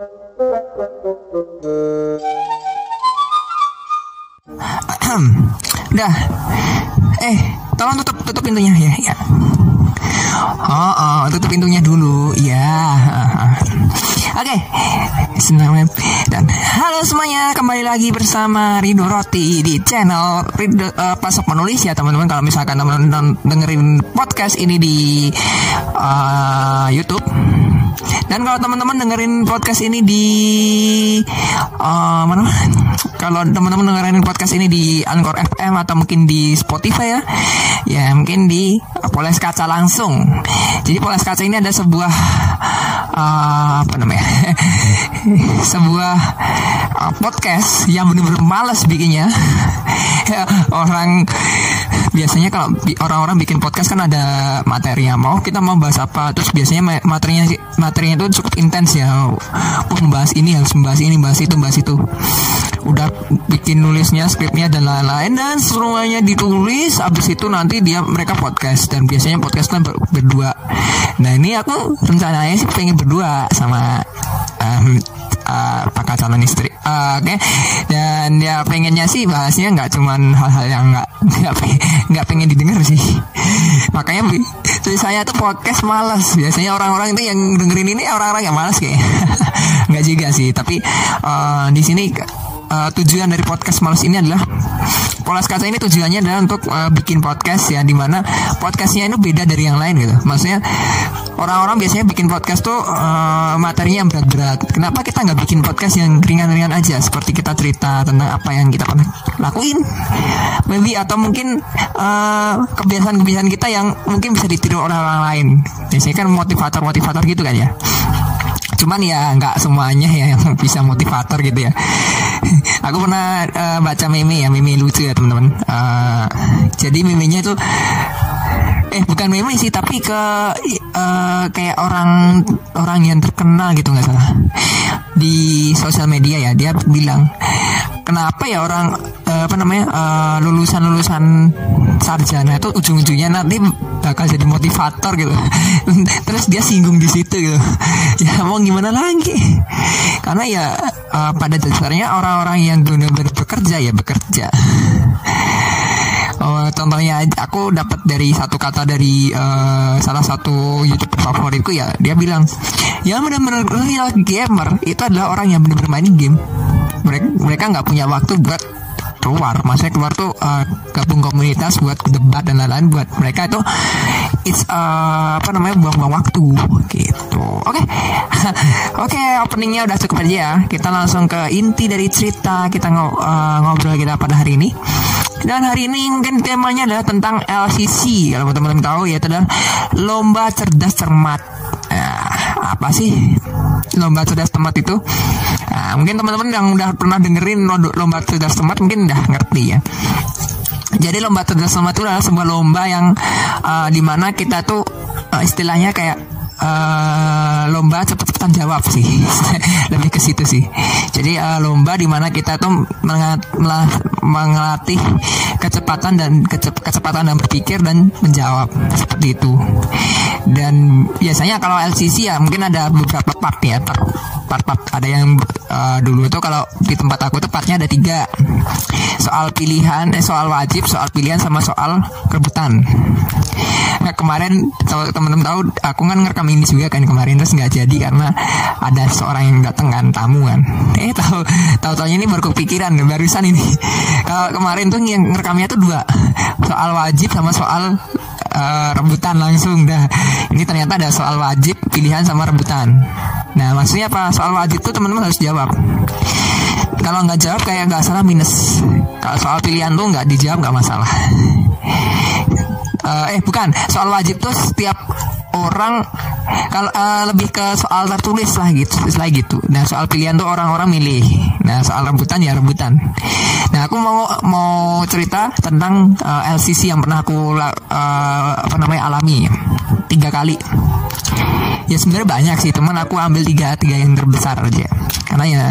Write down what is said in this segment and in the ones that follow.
Dah. Eh, tolong tutup tutup pintunya ya. ya. Oh, oh, tutup pintunya dulu. Ya. Oke. Okay. Senang dan halo semuanya, kembali lagi bersama Rido Roti di channel Rido uh, Pasok Menulis ya teman-teman. Kalau misalkan teman-teman dengerin podcast ini di uh, YouTube dan kalau teman-teman dengerin podcast ini di uh, mana? Kalau teman-teman dengerin podcast ini di Anchor FM atau mungkin di Spotify ya, ya mungkin di Poles Kaca langsung. Jadi Poles Kaca ini ada sebuah uh, apa namanya? sebuah uh, podcast yang benar-benar malas bikinnya. Orang biasanya kalau orang-orang bikin podcast kan ada materinya mau kita mau bahas apa. Terus biasanya materinya materinya itu cukup intens ya. Oh, membahas ini harus membahas ini bahas itu bahas itu. Udah bikin nulisnya skripnya dan lain-lain dan semuanya ditulis. Abis itu nanti dia mereka podcast. Dan biasanya podcast kan ber berdua. Nah ini aku rencananya sih pengen berdua sama um, uh, bakal calon istri. Uh, Oke, okay. dan ya pengennya sih bahasnya nggak cuman hal-hal yang nggak nggak nggak pengen didengar sih. Makanya saya tuh podcast malas. Biasanya orang-orang itu yang dengerin ini orang-orang yang malas kayak. nggak juga sih, tapi uh, di sini uh, tujuan dari podcast malas ini adalah Polas Kaca ini tujuannya adalah untuk uh, bikin podcast ya di mana podcastnya itu beda dari yang lain gitu. Maksudnya orang-orang biasanya bikin podcast tuh uh, materinya yang berat-berat. Kenapa kita nggak bikin podcast yang ringan-ringan aja seperti kita cerita tentang apa yang kita pernah lakuin? Maybe atau mungkin kebiasaan-kebiasaan uh, kita yang mungkin bisa ditiru oleh orang lain. Biasanya kan motivator-motivator gitu kan ya. Cuman ya nggak semuanya ya yang bisa motivator gitu ya aku pernah uh, baca meme ya meme lucu ya teman-teman. Uh, jadi memenya tuh eh bukan meme sih tapi ke uh, kayak orang orang yang terkenal gitu nggak salah. Di sosial media ya dia bilang kenapa ya orang uh, apa namanya uh, lulusan lulusan sarjana itu ujung-ujungnya nanti bakal jadi motivator gitu. Terus dia singgung di situ gitu. Ya mau gimana lagi? Karena ya uh, pada dasarnya orang-orang yang benar-benar bekerja ya bekerja Oh, contohnya aku dapat dari satu kata dari uh, salah satu youtuber favoritku ya. Dia bilang ya benar-benar real gamer itu adalah orang yang benar-benar main game. Mereka mereka nggak punya waktu buat keluar. Maksudnya keluar tuh uh, gabung komunitas buat debat dan lain-lain buat mereka itu it's uh, apa namanya buang-buang waktu gitu. Oke. Okay. oke okay, openingnya udah cukup aja ya. Kita langsung ke inti dari cerita kita ng uh, ngobrol kita pada hari ini. Dan hari ini mungkin temanya adalah tentang LCC kalau teman-teman tahu ya adalah lomba cerdas cermat apa sih? Lomba cerdas cermat itu. Nah, mungkin teman-teman yang udah pernah dengerin lomba cerdas cermat mungkin udah ngerti ya. Jadi lomba cerdas cermat itu adalah sebuah lomba yang uh, di mana kita tuh uh, istilahnya kayak uh, lomba cepet-cepetan jawab sih. Lebih ke situ sih. Jadi uh, lomba di mana kita tuh mengelatih kecepatan dan kecep kecepatan dan berpikir dan menjawab. Seperti itu dan biasanya kalau LCC ya mungkin ada beberapa part ya part-part ada yang uh, dulu tuh kalau di tempat aku tuh partnya ada tiga. Soal pilihan eh soal wajib soal pilihan sama soal rebutan. Nah kemarin teman-teman tahu aku kan ngerekam ini juga kan kemarin terus nggak jadi karena ada seorang yang datang kan tamu kan. Eh tahu tahu tahunya ini baru kepikiran barusan ini. Kalau kemarin tuh yang ngerekamnya tuh dua. Soal wajib sama soal uh, rebutan langsung. Dah ini ternyata ada soal wajib pilihan sama rebutan. Nah maksudnya apa? Soal wajib tuh teman-teman harus jawab. Kalau nggak jawab kayak nggak salah minus. Kalau soal pilihan tuh nggak dijawab nggak masalah. Uh, eh bukan. Soal wajib tuh setiap orang kalau uh, lebih ke soal tertulis lah gitu istilah gitu. Nah soal pilihan tuh orang-orang milih. Nah soal rebutan ya rebutan. Nah aku mau mau cerita tentang uh, eh, LCC yang pernah aku uh, apa namanya alami tiga kali. Ya sebenarnya banyak sih teman aku ambil tiga tiga yang terbesar aja. Karena ya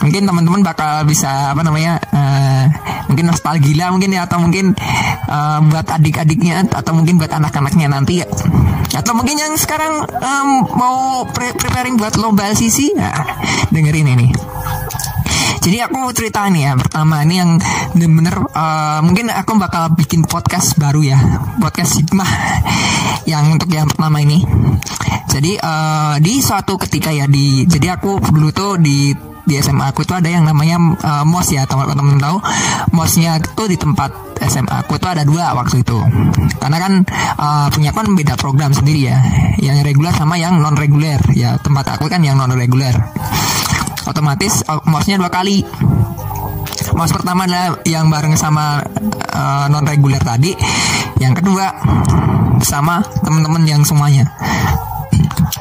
mungkin teman-teman bakal bisa apa namanya uh, mungkin nostalgia mungkin ya atau mungkin uh, buat adik-adiknya atau mungkin buat anak-anaknya nanti ya. Atau mungkin yang sekarang um, mau pre preparing buat lomba LCC nah, dengerin ini. Jadi aku cerita nih ya pertama ini yang bener-bener uh, mungkin aku bakal bikin podcast baru ya. Podcast Sigma yang untuk yang pertama ini. Jadi uh, di suatu ketika ya di jadi aku dulu tuh di di SMA aku itu ada yang namanya uh, MOS ya teman-teman tahu MOSnya itu di tempat SMA aku itu ada dua waktu itu. Karena kan uh, punya kan beda program sendiri ya yang reguler sama yang non reguler ya tempat aku kan yang non reguler otomatis uh, MOSnya dua kali. MOS pertama adalah yang bareng sama uh, non reguler tadi yang kedua sama teman-teman yang semuanya.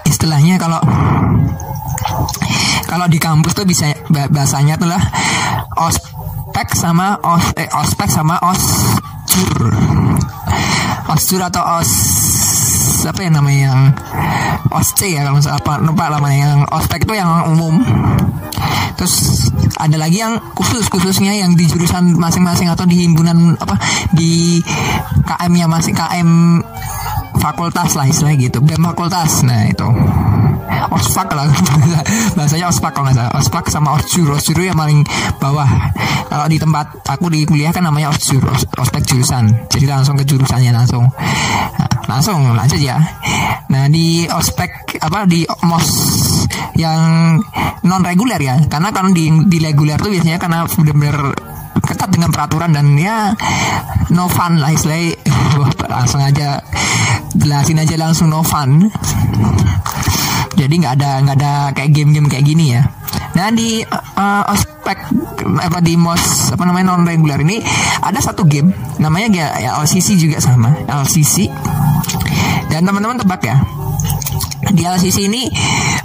Istilahnya kalau kalau di kampus tuh bisa bahasanya tuh lah ospek sama os eh, ospek sama oscur. Oscur atau os apa ya namanya yang osc ya kalau misalnya apa lupa namanya yang ospek itu yang umum. Terus ada lagi yang khusus khususnya yang di jurusan masing-masing atau di himpunan apa di KM-nya masing KM fakultas lah istilahnya gitu. BEM fakultas nah itu. Ospak lah. Bahasanya ospak kalau nggak salah. Ospak sama osjur osjur yang paling bawah. Kalau di tempat aku di kuliah kan namanya osjur ospek jurusan. Jadi langsung ke jurusannya langsung. Nah, langsung lanjut ya. Nah di ospek apa di mos yang non reguler ya. Karena kan di di reguler tuh biasanya karena benar-benar ketat dengan peraturan dan ya no fun lah istilahnya. Langsung aja jelasin aja langsung no fun. Jadi nggak ada nggak ada kayak game-game kayak gini ya. Nah di uh, ospek apa di mos apa namanya non regular ini ada satu game namanya ya, LCC juga sama LCC dan teman-teman tebak ya di LCC ini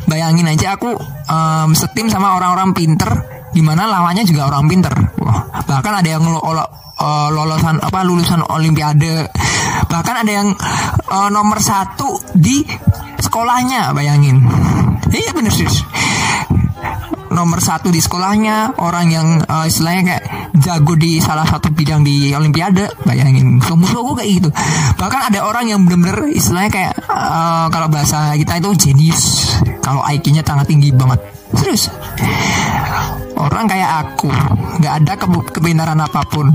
bayangin aja aku um, setim sama orang-orang pinter di mana lawannya juga orang pinter. Wah, bahkan ada yang lo, uh, lolosan apa lulusan olimpiade. Bahkan ada yang uh, nomor satu di sekolahnya bayangin. Iya bener sih nomor satu di sekolahnya orang yang uh, istilahnya kayak jago di salah satu bidang di olimpiade bayangin. Musuh-musuh kayak gitu. Bahkan ada orang yang bener-bener istilahnya kayak uh, kalau bahasa kita itu jenius kalau IQ-nya sangat tinggi banget. Serius. Orang kayak aku nggak ada ke kepintaran apa pun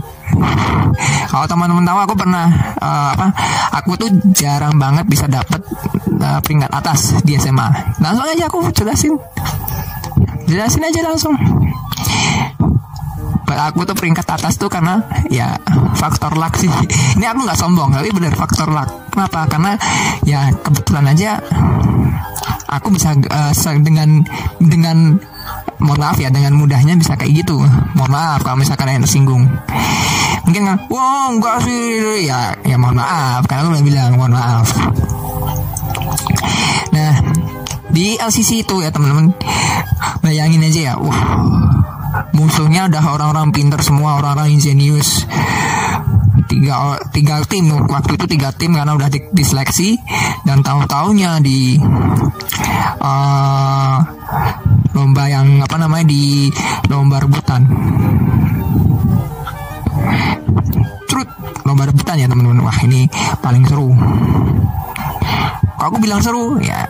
kalau teman-teman tahu aku pernah uh, apa aku tuh jarang banget bisa dapat uh, peringkat atas di SMA langsung aja aku jelasin. Jelasin aja langsung. Aku tuh peringkat atas tuh karena ya faktor luck sih. Ini aku nggak sombong tapi bener faktor luck. Kenapa? Karena ya kebetulan aja aku bisa uh, dengan dengan mohon maaf ya dengan mudahnya bisa kayak gitu. Mohon maaf kalau misalkan yang tersinggung mungkin kan wah enggak sih. Ya ya mohon maaf karena aku udah bilang mohon maaf. Nah di LCC itu ya teman-teman bayangin aja ya wah musuhnya udah orang-orang pinter semua orang-orang ingenius. Tiga tiga tim waktu itu tiga tim karena udah di, diseleksi dan tahu taunya di uh, lomba yang apa namanya di lomba rebutan lomba rebutan ya teman-teman. Wah ini paling seru. Aku bilang seru? Ya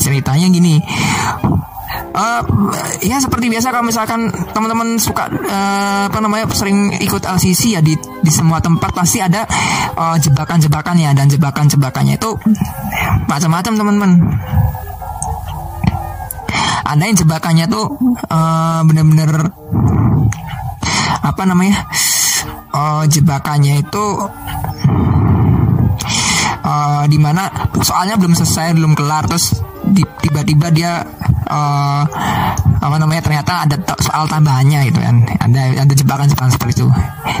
ceritanya gini. Uh, ya seperti biasa kalau misalkan teman-teman suka uh, apa namanya sering ikut LCC ya di di semua tempat pasti ada uh, jebakan-jebakannya dan jebakan-jebakannya itu macam-macam teman-teman. Ada yang jebakannya tuh uh, bener-bener apa namanya uh, jebakannya itu uh, di mana soalnya belum selesai belum kelar. Terus tiba-tiba dia uh, apa namanya ternyata ada soal tambahannya gitu kan. Ada ada jebakan-jebakan seperti itu.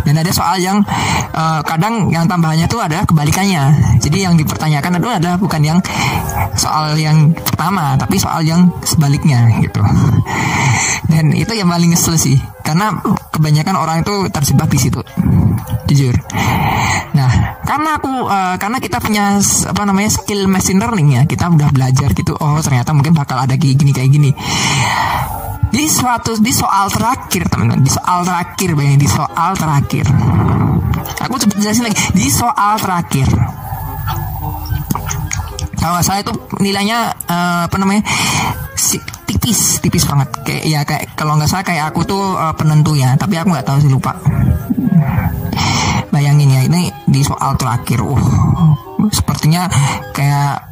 Dan ada soal yang uh, kadang yang tambahannya itu adalah kebalikannya. Jadi yang dipertanyakan itu adalah bukan yang soal yang pertama tapi soal yang sebaliknya gitu. Dan itu yang paling ngesel sih. Karena kebanyakan orang itu terjebak di situ jujur. Nah karena aku uh, karena kita punya apa namanya skill machine learning ya kita udah belajar gitu oh ternyata mungkin bakal ada kayak gini kayak gini. Di suatu di soal terakhir teman-teman di soal terakhir bayangin di soal terakhir. Aku coba jelasin lagi di soal terakhir. Kalau saya itu nilainya uh, apa namanya si, tipis tipis banget. Kayak ya kayak kalau nggak salah kayak aku tuh uh, penentunya tapi aku nggak tahu sih lupa bayangin ya ini di soal terakhir. Uh sepertinya kayak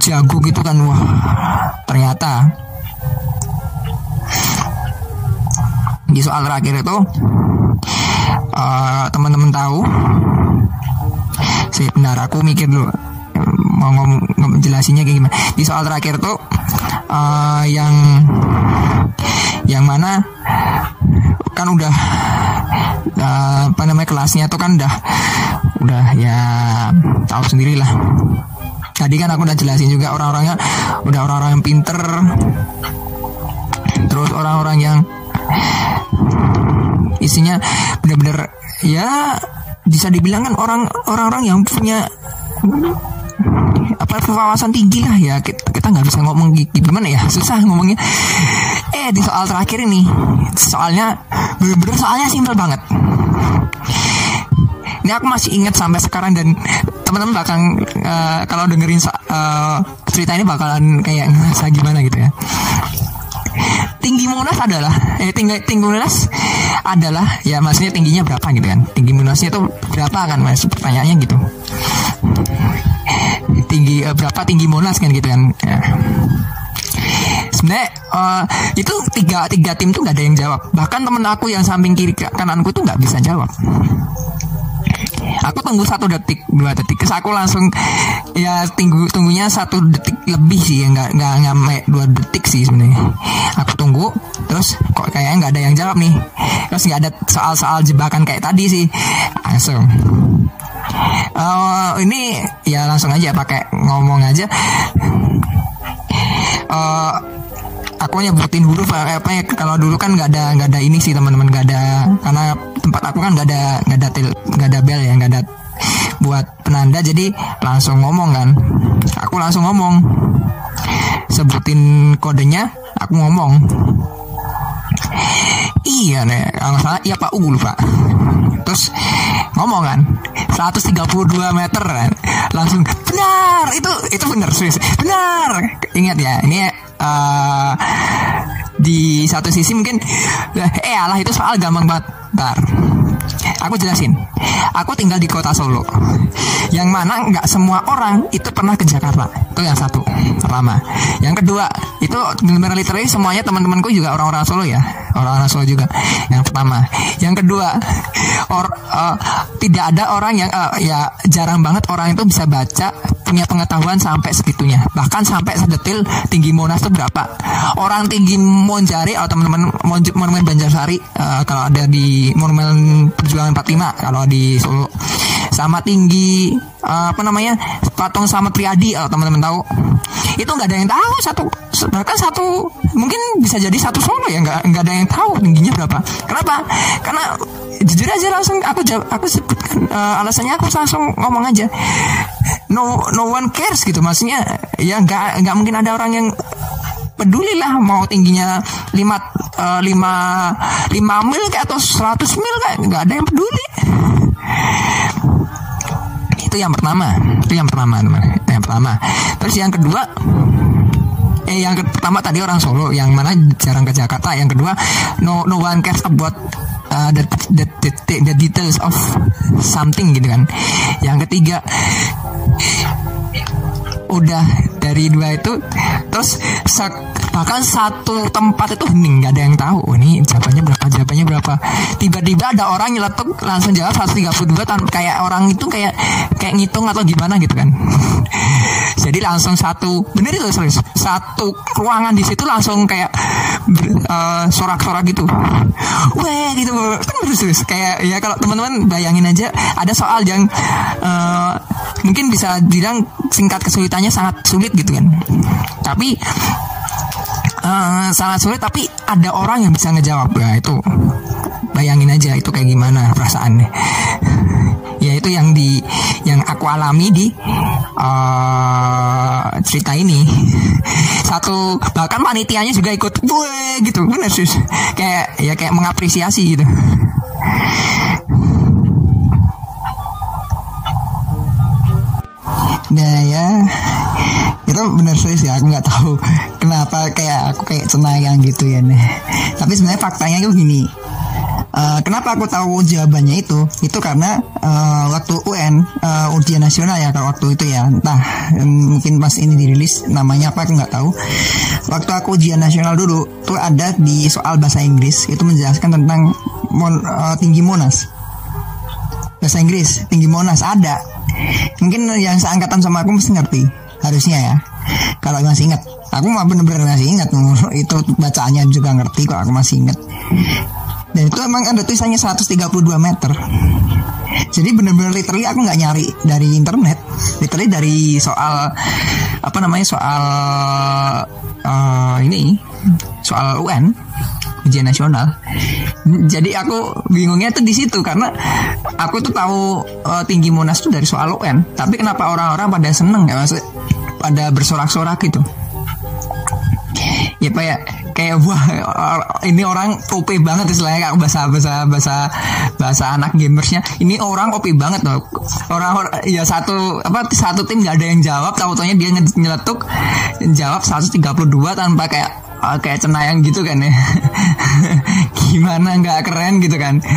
jago gitu kan wah. Ternyata di soal terakhir itu uh, teman-teman tahu sih benar aku mikir dulu mau ngomong, ngomong jelasinnya kayak gimana. Di soal terakhir tuh uh, yang yang mana kan udah uh, apa namanya kelasnya tuh kan udah udah ya tahu sendiri lah tadi kan aku udah jelasin juga orang-orangnya udah orang-orang yang pinter. Terus orang-orang yang isinya bener-bener ya bisa dibilang kan orang orang-orang yang punya apa wawasan tinggi lah ya. Kita nggak bisa ngomong gimana ya susah ngomongnya eh di soal terakhir ini. Soalnya bener-bener soalnya simpel banget. Ini aku masih ingat sampai sekarang dan teman-teman bakal uh, kalau dengerin uh, cerita ini bakalan kayak ngerasa gimana gitu ya. Tinggi Monas adalah eh tinggi tinggi Monas adalah ya maksudnya tingginya berapa gitu kan. Tinggi Monasnya itu berapa kan mas? Pertanyaannya gitu. Tinggi uh, berapa tinggi Monas kan gitu kan ya. Sebenarnya uh, itu tiga tiga tim tuh nggak ada yang jawab. Bahkan temen aku yang samping kiri kananku tuh nggak bisa jawab. Aku tunggu satu detik dua detik. Terus aku langsung ya tunggu tunggunya satu detik lebih sih. Ya nggak nggak nyampe dua detik sih sebenarnya. Aku tunggu terus kok kayaknya nggak ada yang jawab nih. Terus nggak ada soal-soal jebakan kayak tadi sih. Langsung. Uh, ini ya langsung aja pakai ngomong aja. Uh, aku nyebutin huruf apa ya kalau dulu kan nggak ada nggak ada ini sih teman-teman nggak ada karena tempat aku kan nggak ada nggak ada tel nggak ada bel ya nggak ada buat penanda jadi langsung ngomong kan. Aku langsung ngomong. Sebutin kodenya aku ngomong. Iya nih kalau salah iya pak. U lupa. Terus ngomong kan 132 meter kan. Langsung benar! Itu itu benar serius. Benar! Ingat ya ini uh, di satu sisi mungkin eh alah itu soal gampang banget Bentar. Aku jelasin. Aku tinggal di kota Solo. Yang mana nggak semua orang itu pernah ke Jakarta. Itu yang satu. Pertama. Yang kedua, itu benar literally semuanya teman-temanku juga orang-orang Solo ya. Orang-orang Solo juga. Yang pertama. Yang kedua, or, uh, tidak ada orang yang uh, ya jarang banget orang itu bisa baca punya pengetahuan sampai segitunya. Bahkan sampai sedetil tinggi Monas itu berapa. Orang tinggi Monjari atau teman-teman Monumen Banjarsari uh, kalau ada di Monumen Perjuangan 45 kalau di Solo sama tinggi uh, apa namanya patung sama Triadi kalau teman-teman tahu. Itu nggak ada yang tahu satu bahkan satu mungkin bisa jadi satu Solo ya nggak nggak ada yang tahu tingginya berapa. Kenapa? Karena jujur aja langsung aku jawab aku sebutkan uh, alasannya aku langsung ngomong aja. No no one cares gitu maksudnya ya nggak nggak mungkin ada orang yang peduli lah mau tingginya 5 uh, 5 5 mil kayak atau 100 mil kayak nggak ada yang peduli itu yang pertama. Itu yang pertama teman. Yang pertama. Terus yang kedua eh yang pertama tadi orang Solo yang mana jarang ke Jakarta. Yang kedua no no one cares about uh, the, the, the, the details of something gitu kan. Yang ketiga udah dari dua itu terus bahkan satu tempat itu hening nggak ada yang tahu. Oh, ini jawabannya berapa jawabannya berapa. Tiba-tiba ada orang nyeletuk langsung jawab 132 tanpa kayak orang itu kayak kayak ngitung atau gimana gitu kan. Jadi langsung satu bener itu serius. Satu ruangan di situ langsung kayak uh, sorak-sorak gitu. Weh gitu. Kan terus kayak ya kalau teman-teman bayangin aja ada soal yang uh, mungkin bisa bilang singkat kesulitannya sangat sulit gitu kan. Tapi uh, sangat sulit tapi ada orang yang bisa ngejawab. Ya itu bayangin aja itu kayak gimana perasaannya. Ya itu yang di yang aku alami di uh, cerita ini satu. Bahkan panitianya juga ikut gue gitu. Bener sih kayak ya kayak mengapresiasi gitu. Nah ya. Itu bener serius ya. Aku nggak tahu kenapa kayak aku kayak cenayang gitu ya nih tapi sebenarnya faktanya itu gini Uh, kenapa aku tahu jawabannya itu? Itu karena uh, waktu UN uh, ujian nasional ya kalau waktu itu ya. Entah mungkin pas ini dirilis namanya apa aku nggak tahu. Waktu aku ujian nasional dulu tuh ada di soal bahasa Inggris itu menjelaskan tentang mon, uh, tinggi Monas. Bahasa Inggris tinggi Monas ada. Mungkin yang seangkatan sama aku mesti ngerti harusnya ya. Kalau masih ingat, aku mah bener-bener masih ingat itu bacaannya juga ngerti kok aku masih ingat dan itu emang ada tulisannya 132 meter. Jadi bener-bener literally aku nggak nyari dari internet. Literally dari soal apa namanya soal uh, ini soal UN ujian nasional. Jadi aku bingungnya tuh di situ karena aku tuh tahu uh, tinggi monas tuh dari soal UN tapi kenapa orang-orang pada seneng ya maksud pada bersorak-sorak gitu ya ya kayak wah ini orang OP banget istilahnya kayak bahasa bahasa bahasa bahasa anak gamersnya. Ini orang OP banget loh. Orang, orang ya satu apa satu tim nggak ada yang jawab tahu taunya dia nyeletuk jawab 132 tanpa kayak uh, kayak cenayang gitu kan ya. Gimana nggak keren gitu kan.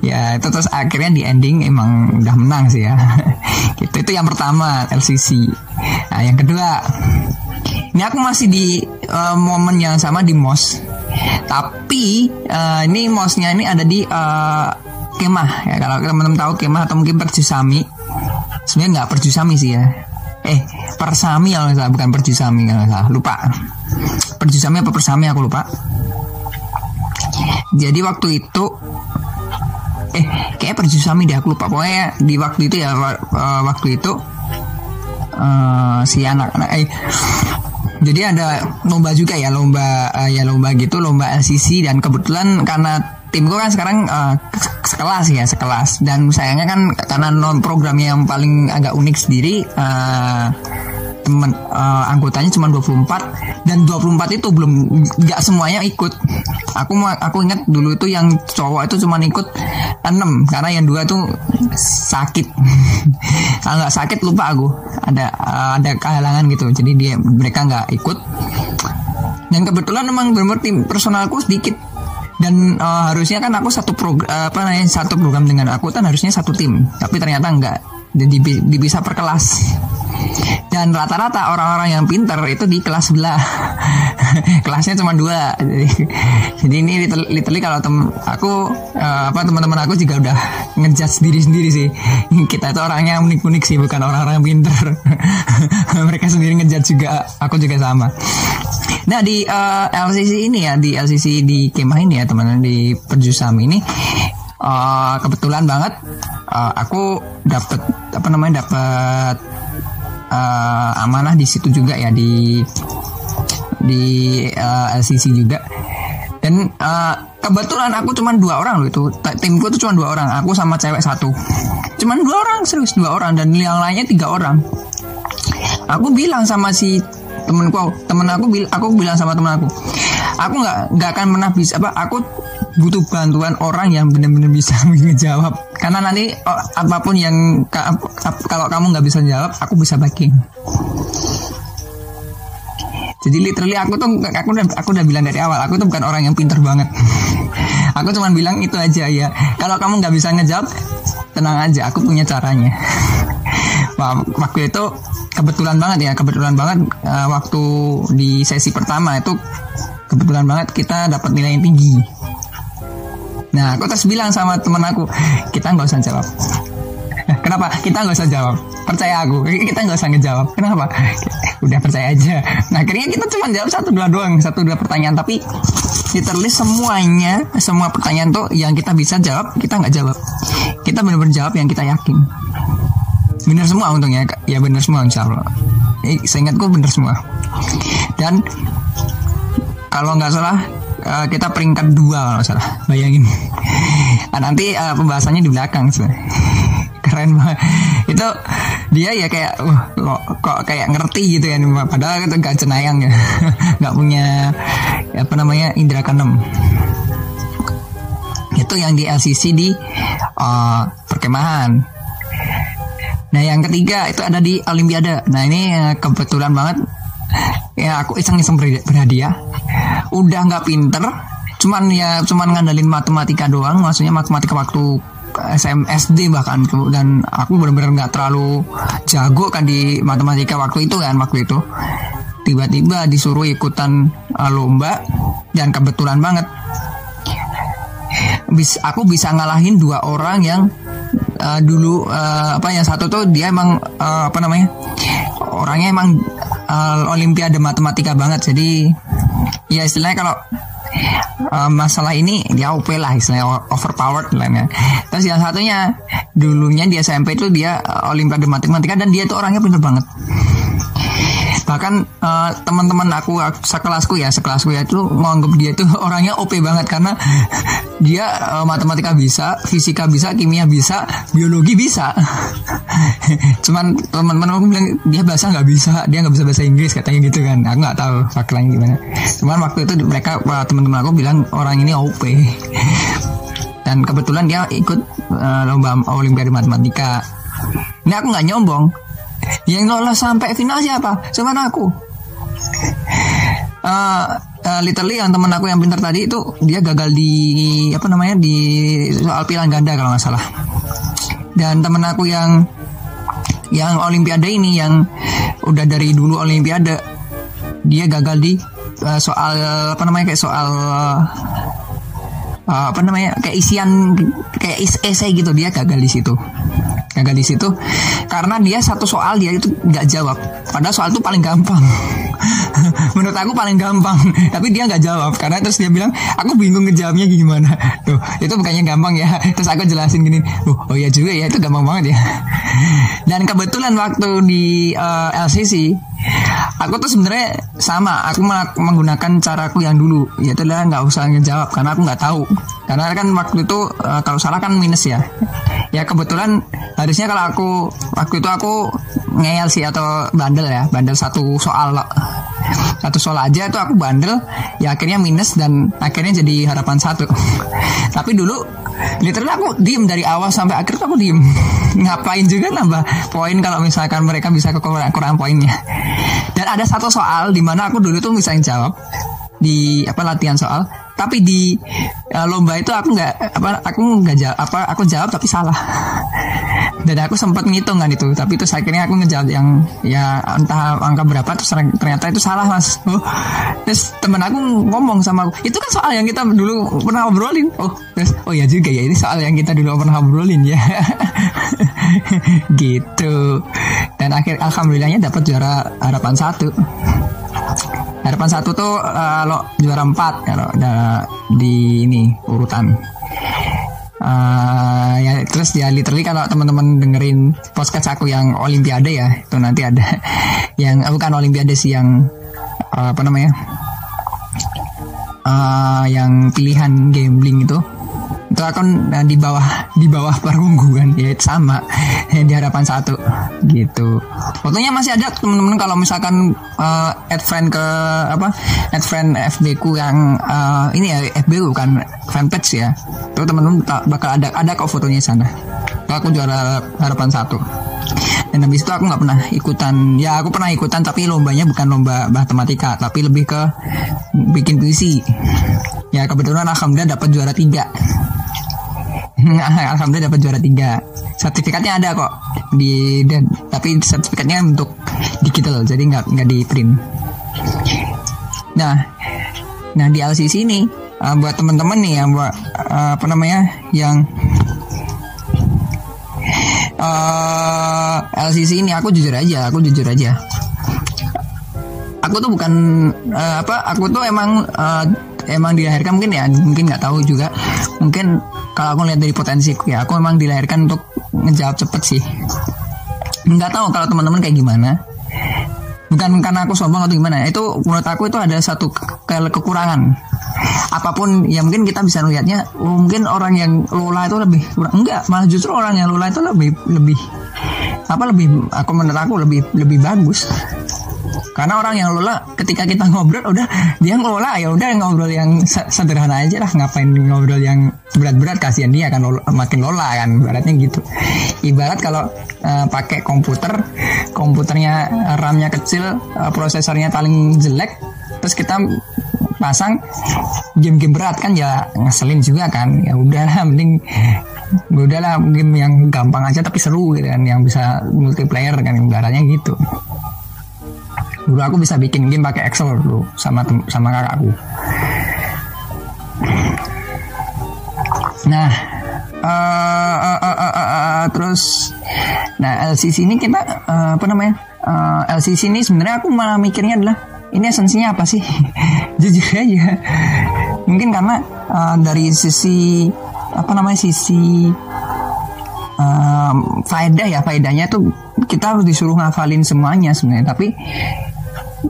Ya itu terus akhirnya di ending emang udah menang sih ya. Gitu itu yang pertama LCC nah yang kedua ini aku masih di uh, momen yang sama di mos. Tapi uh, ini mosnya ini ada di uh, kemah ya kalau teman-teman tahu kemah atau mungkin perjusami. Sebenarnya nggak perjusami sih ya. Eh persami kalau salah bukan perjusami kalau salah lupa. Perjusami apa persami aku lupa. Jadi waktu itu eh kayak perjusami deh aku lupa pokoknya di waktu itu ya waktu itu uh, si anak-anak eh jadi ada lomba juga ya lomba uh, ya lomba gitu lomba LCC dan kebetulan karena timku kan sekarang uh, sekelas ya sekelas. Dan sayangnya kan karena non programnya yang paling agak unik sendiri uh, teman uh, anggotanya cuma 24 dan 24 itu belum nggak semuanya ikut. Aku aku ingat dulu itu yang cowok itu cuma ikut 6 karena yang dua tuh sakit. Kalau nggak sakit lupa aku. Ada uh, ada kehalangan gitu jadi dia mereka nggak ikut. Dan kebetulan memang benar tim personalku sedikit. Dan uh, harusnya kan aku satu program apa namanya satu program dengan aku kan harusnya satu tim. Tapi ternyata enggak jadi bisa per kelas dan rata-rata orang-orang yang pinter itu di kelas sebelah. Kelasnya cuma dua. Jadi, jadi ini literally kalau tem aku uh, apa teman-teman aku juga udah ngejudge diri sendiri sih. Kita itu orangnya unik-unik sih bukan orang-orang yang pinter. Mereka sendiri ngejudge juga aku juga sama. Nah di uh, eh, LCC ini ya di LCC di kemah ini ya teman-teman di perjusam ini uh, kebetulan banget uh, aku dapat apa namanya dapat uh, amanah di situ juga ya di di uh, eh, LCC juga. Dan uh, kebetulan aku cuma dua orang loh itu. Timku tuh cuma dua orang aku sama cewek satu. Cuma dua orang serius dua orang. Dan yang lainnya tiga orang. Aku bilang sama si temenku temen aku bil aku bilang sama temen aku aku nggak nggak akan pernah bisa apa aku butuh bantuan orang yang benar-benar bisa menjawab karena nanti oh, apa pun yang kalau kamu nggak bisa jawab aku bisa backing. Jadi literally aku tuh aku udah aku udah bilang dari awal aku tuh bukan orang yang pinter banget. Aku cuma bilang itu aja ya. Kalau kamu nggak bisa ngejawab tenang aja aku punya caranya. Waktu itu kebetulan banget ya kebetulan banget uh, waktu di sesi pertama itu kebetulan banget kita dapat nilai yang tinggi Nah, aku terus bilang sama temen aku, kita nggak usah jawab. Kenapa? Kita nggak usah jawab. Percaya aku, kita nggak usah ngejawab. Kenapa? Udah percaya aja. Nah, akhirnya kita cuma jawab satu dua doang, satu dua pertanyaan. Tapi literally semuanya, semua pertanyaan tuh yang kita bisa jawab, kita nggak jawab. Kita benar-benar jawab yang kita yakin. Bener semua untungnya, ya bener semua insya Allah. Eh, saya ingatku bener semua. Dan kalau nggak salah uh, kita peringkat dua kalau salah. Bayangin. Nah, nanti uh, pembahasannya di belakang sih keren banget. Itu dia ya kayak uh, kok, kok kayak ngerti gitu ya padahal itu gak cenayang ya. Nggak punya apa namanya indera keenam. Itu yang di LCC di uh, perkemahan. Nah yang ketiga itu ada di Olimpiade. Nah ini kebetulan banget ya aku iseng-iseng berhadiah. Udah nggak pinter, cuman ya cuman ngandalin matematika doang. Maksudnya matematika waktu SMSD bahkan dan aku benar-benar nggak terlalu jago kan di matematika waktu itu kan waktu itu tiba-tiba disuruh ikutan uh, lomba dan kebetulan banget bis aku bisa ngalahin dua orang yang uh, dulu uh, apa yang satu tuh dia emang uh, apa namanya orangnya emang uh, olimpiade matematika banget jadi ya istilahnya kalau uh, masalah ini dia OP lah istilahnya overpowered lah ya. Terus yang satunya dulunya di SMP itu dia uh, olimpiade matematika dan dia tuh orangnya pintar banget bahkan uh, teman-teman aku sekelasku ya sekelasku ya itu menganggap dia itu orangnya OP banget karena dia uh, matematika bisa fisika bisa kimia bisa biologi bisa. Cuman teman-teman aku bilang dia bahasa nggak bisa dia nggak bisa bahasa Inggris katanya gitu kan. Aku nggak tahu faktanya gimana. Cuman waktu itu mereka teman-teman aku bilang orang ini OP dan kebetulan dia ikut uh, lomba olimpiade matematika. Ini aku nggak nyombong yang lolos sampai final siapa? Cuma aku. Uh, uh, literally yang teman aku yang pintar tadi itu dia gagal di apa namanya di soal pilihan ganda kalau nggak salah. Dan teman aku yang yang olimpiade ini yang udah dari dulu olimpiade dia gagal di uh, soal apa namanya kayak soal apa namanya kayak isian kayak esai gitu dia gagal di situ. Gagal di situ karena dia satu soal dia itu nggak jawab. Padahal soal itu paling gampang. Menurut aku paling gampang tapi dia nggak jawab. Karena terus dia bilang aku bingung ngejawabnya gimana. Tuh itu bukannya gampang ya. Terus aku jelasin gini oh, oh ya juga ya itu gampang banget ya. Dan kebetulan waktu di uh, eh, LCC aku tuh sebenarnya sama aku menggunakan caraku yang dulu yaitu adalah nggak usah ngejawab karena aku nggak tahu. Karena kan waktu itu uh, kalau salah kan minus ya. Ya kebetulan harusnya kalau aku waktu itu aku ngeyel sih atau bandel ya bandel satu soal satu soal aja itu aku bandel ya akhirnya minus dan akhirnya jadi harapan satu. Tapi dulu literally aku diem dari awal sampai akhir aku diem. Ngapain juga nambah poin kalau misalkan mereka bisa kekurangan kurang poinnya dan ada satu soal di mana aku dulu tuh bisa jawab di apa latihan soal. Tapi di uh, lomba itu aku nggak apa aku nggak jawab apa aku jawab tapi salah. Dan aku sempat ngitung kan itu. Tapi itu akhirnya aku ngejawab yang ya entah angka berapa terus ternyata itu salah mas. Oh terus temen aku ngomong sama aku itu kan soal yang kita dulu pernah obrolin. Oh terus oh ya juga ya ini soal yang kita dulu pernah obrolin ya. Gitu. Dan akhir alhamdulillahnya dapat juara harapan satu harapan satu tuh uh, lo juara empat kalau ya, di ini urutan. Uh, ya terus ya literally kalau teman-teman dengerin podcast aku yang olimpiade ya itu nanti ada yang uh, bukan olimpiade sih yang uh, apa namanya uh, yang pilihan gambling itu itu akan di bawah di bawah perunggu kan ya sama. Di harapan satu. Gitu. Fotonya masih ada teman-teman kalau misalkan uh, add friend ke apa add friend FB ku yang uh, ini ya FB ku kan fanpage ya. Tuh teman-teman bakal ada ada kok fotonya sana. Aku juara harapan satu. Dan habis itu aku nggak pernah ikutan. Ya aku pernah ikutan tapi lombanya bukan lomba matematika tapi lebih ke bikin puisi. Ya kebetulan alhamdulillah dapat juara tiga alhamdulillah dapat juara tiga. Sertifikatnya ada kok di dan tapi sertifikatnya untuk digital jadi nggak nggak di print. Nah nah di LCC ini uh, buat teman-teman nih yang buat uh, apa namanya yang uh, LCC ini aku jujur aja aku jujur aja. Aku tuh bukan uh, apa aku tuh emang uh, emang dilahirkan mungkin ya mungkin nggak tahu juga. Mungkin kalau aku lihat dari potensiku ya aku memang dilahirkan untuk ngejawab cepet sih. Nggak tahu kalau teman-teman kayak gimana. Bukan karena aku sombong atau gimana itu menurut aku itu ada satu ke kekurangan. Apa pun ya mungkin kita bisa melihatnya oh, mungkin orang yang lola itu lebih enggak malah justru orang yang lola itu lebih lebih apa lebih aku menurut aku lebih lebih bagus karena orang yang lola ketika kita ngobrol udah dia ngelola ya udah ngobrol yang sederhana aja lah. Ngapain ngobrol yang berat-berat? Kasihan dia kan makin lola kan ibaratnya gitu. Ibarat kalau uh, pakai komputer komputernya RAM-nya kecil uh, prosesornya paling jelek terus kita pasang game-game berat kan ya ngeselin juga kan. Ya udahlah mending udahlah game yang gampang aja tapi seru gitu kan yang bisa multiplayer kan ibaratnya gitu dulu aku bisa bikin game pakai Excel dulu sama sama kakakku. Nah uh, uh, uh, uh, uh, uh, terus nah LCC ini kita uh, apa namanya uh, LCC ini sebenarnya aku malah mikirnya adalah ini esensinya apa sih? Jujur aja. Mungkin karena uh, dari sisi apa namanya sisi faedah ya faedahnya tuh kita harus disuruh ngafalin semuanya sebenarnya. Tapi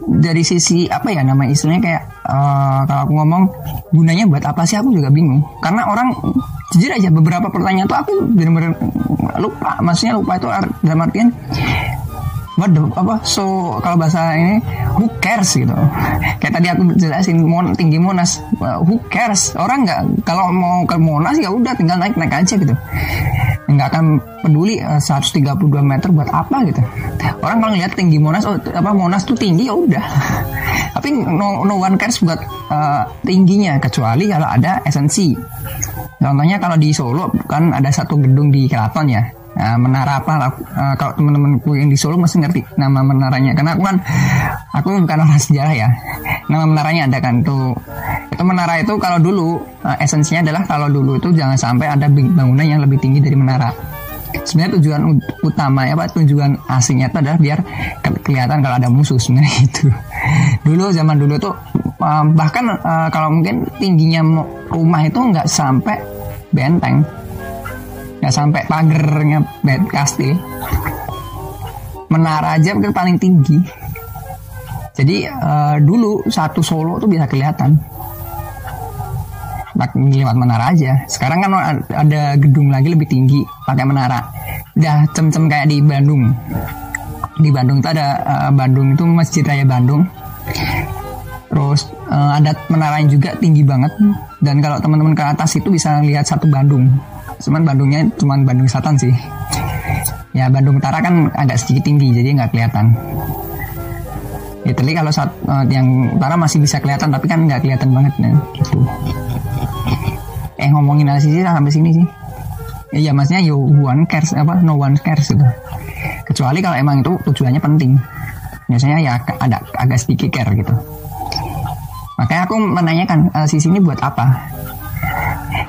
dari sisi apa ya nama istilahnya kayak uh, kalau aku ngomong gunanya buat apa sih? Aku juga bingung. Karena orang jujur aja beberapa pertanyaan tuh aku benar-benar lupa. Maksudnya lupa itu dalam artian what the, apa so kalau bahasa ini who cares gitu. Kayak tadi aku jelasin mon, tinggi monas. Who cares? Orang nggak kalau mau ke monas ya udah tinggal naik naik aja gitu nggak akan peduli uh, 132 meter buat apa gitu. Orang kalau ngeliat tinggi monas oh apa monas tuh tinggi ya udah. Tapi no, no one cares buat uh, tingginya kecuali kalau ada esensi contohnya kalau di Solo kan ada satu gedung di keraton ya. Nah, menara apa uh, kalau teman-temanku yang di Solo masih ngerti nama menaranya. Karena aku kan aku bukan orang sejarah ya. Nama menaranya ada kan tuh itu menara itu kalau dulu uh, esensinya adalah kalau dulu itu jangan sampai ada bangunan yang lebih tinggi dari menara. Sebenarnya tujuan utama ya pak tujuan asingnya itu adalah biar kelihatan kalau ada musuh sebenarnya itu. Dulu zaman dulu tuh uh, bahkan uh, kalau mungkin tingginya rumah itu nggak sampai benteng. Nggak sampai pagernya bed kastil. Menara aja mungkin paling tinggi. Jadi uh, dulu satu Solo tuh bisa kelihatan lewat menara aja. Sekarang kan ada gedung lagi lebih tinggi pakai menara. Udah cem-cem kayak di Bandung. Di Bandung tuh ada uh, Bandung itu Masjid Raya Bandung. Terus uh, ada menaranya juga tinggi banget. Dan kalau teman-teman ke atas itu bisa lihat satu Bandung. Cuman Bandungnya cuman Bandung Selatan sih. Ya Bandung Utara kan agak sedikit tinggi jadi nggak kelihatan. Italy kalau saat uh, yang utara masih bisa kelihatan tapi kan nggak kelihatan banget nih gitu eh ngomongin sih sampai sini sih. Iya maksudnya you one cares apa no one cares gitu. Kecuali kalau emang itu tujuannya penting. Biasanya ya ada agak sedikit care gitu. Makanya aku menanyakan uh, sisi ini buat apa?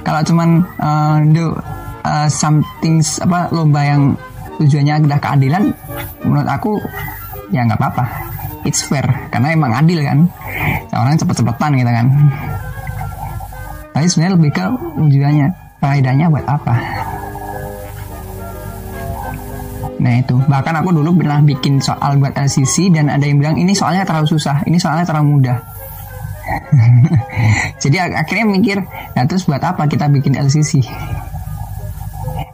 Kalau cuman uh, do uh, something apa lomba yang tujuannya adalah keadilan menurut aku ya nggak apa-apa. It's fair karena emang adil kan. Orang cepet-cepetan gitu kan tapi sebenarnya lebih ke tujuannya faedahnya buat apa Nah itu bahkan aku dulu pernah bikin soal buat LCC dan ada yang bilang ini soalnya terlalu susah, ini soalnya terlalu mudah. Jadi akhirnya mikir, nah terus buat apa kita bikin LCC?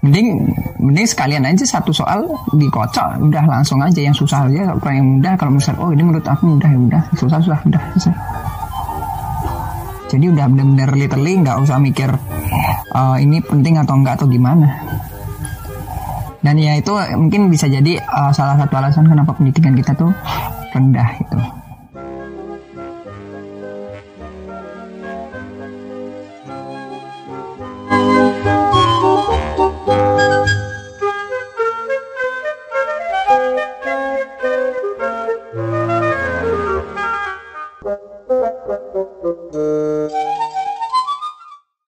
Mending mending sekalian aja satu soal dikocok, udah langsung aja yang susah aja, kalau yang mudah kalau misalnya oh ini menurut aku mudah ya udah, susah susah udah susah. Jadi udah bener-bener literally nggak usah mikir uh, ini penting atau enggak atau gimana. Dan ya itu mungkin bisa jadi uh, salah satu alasan kenapa pendidikan kita tuh rendah itu.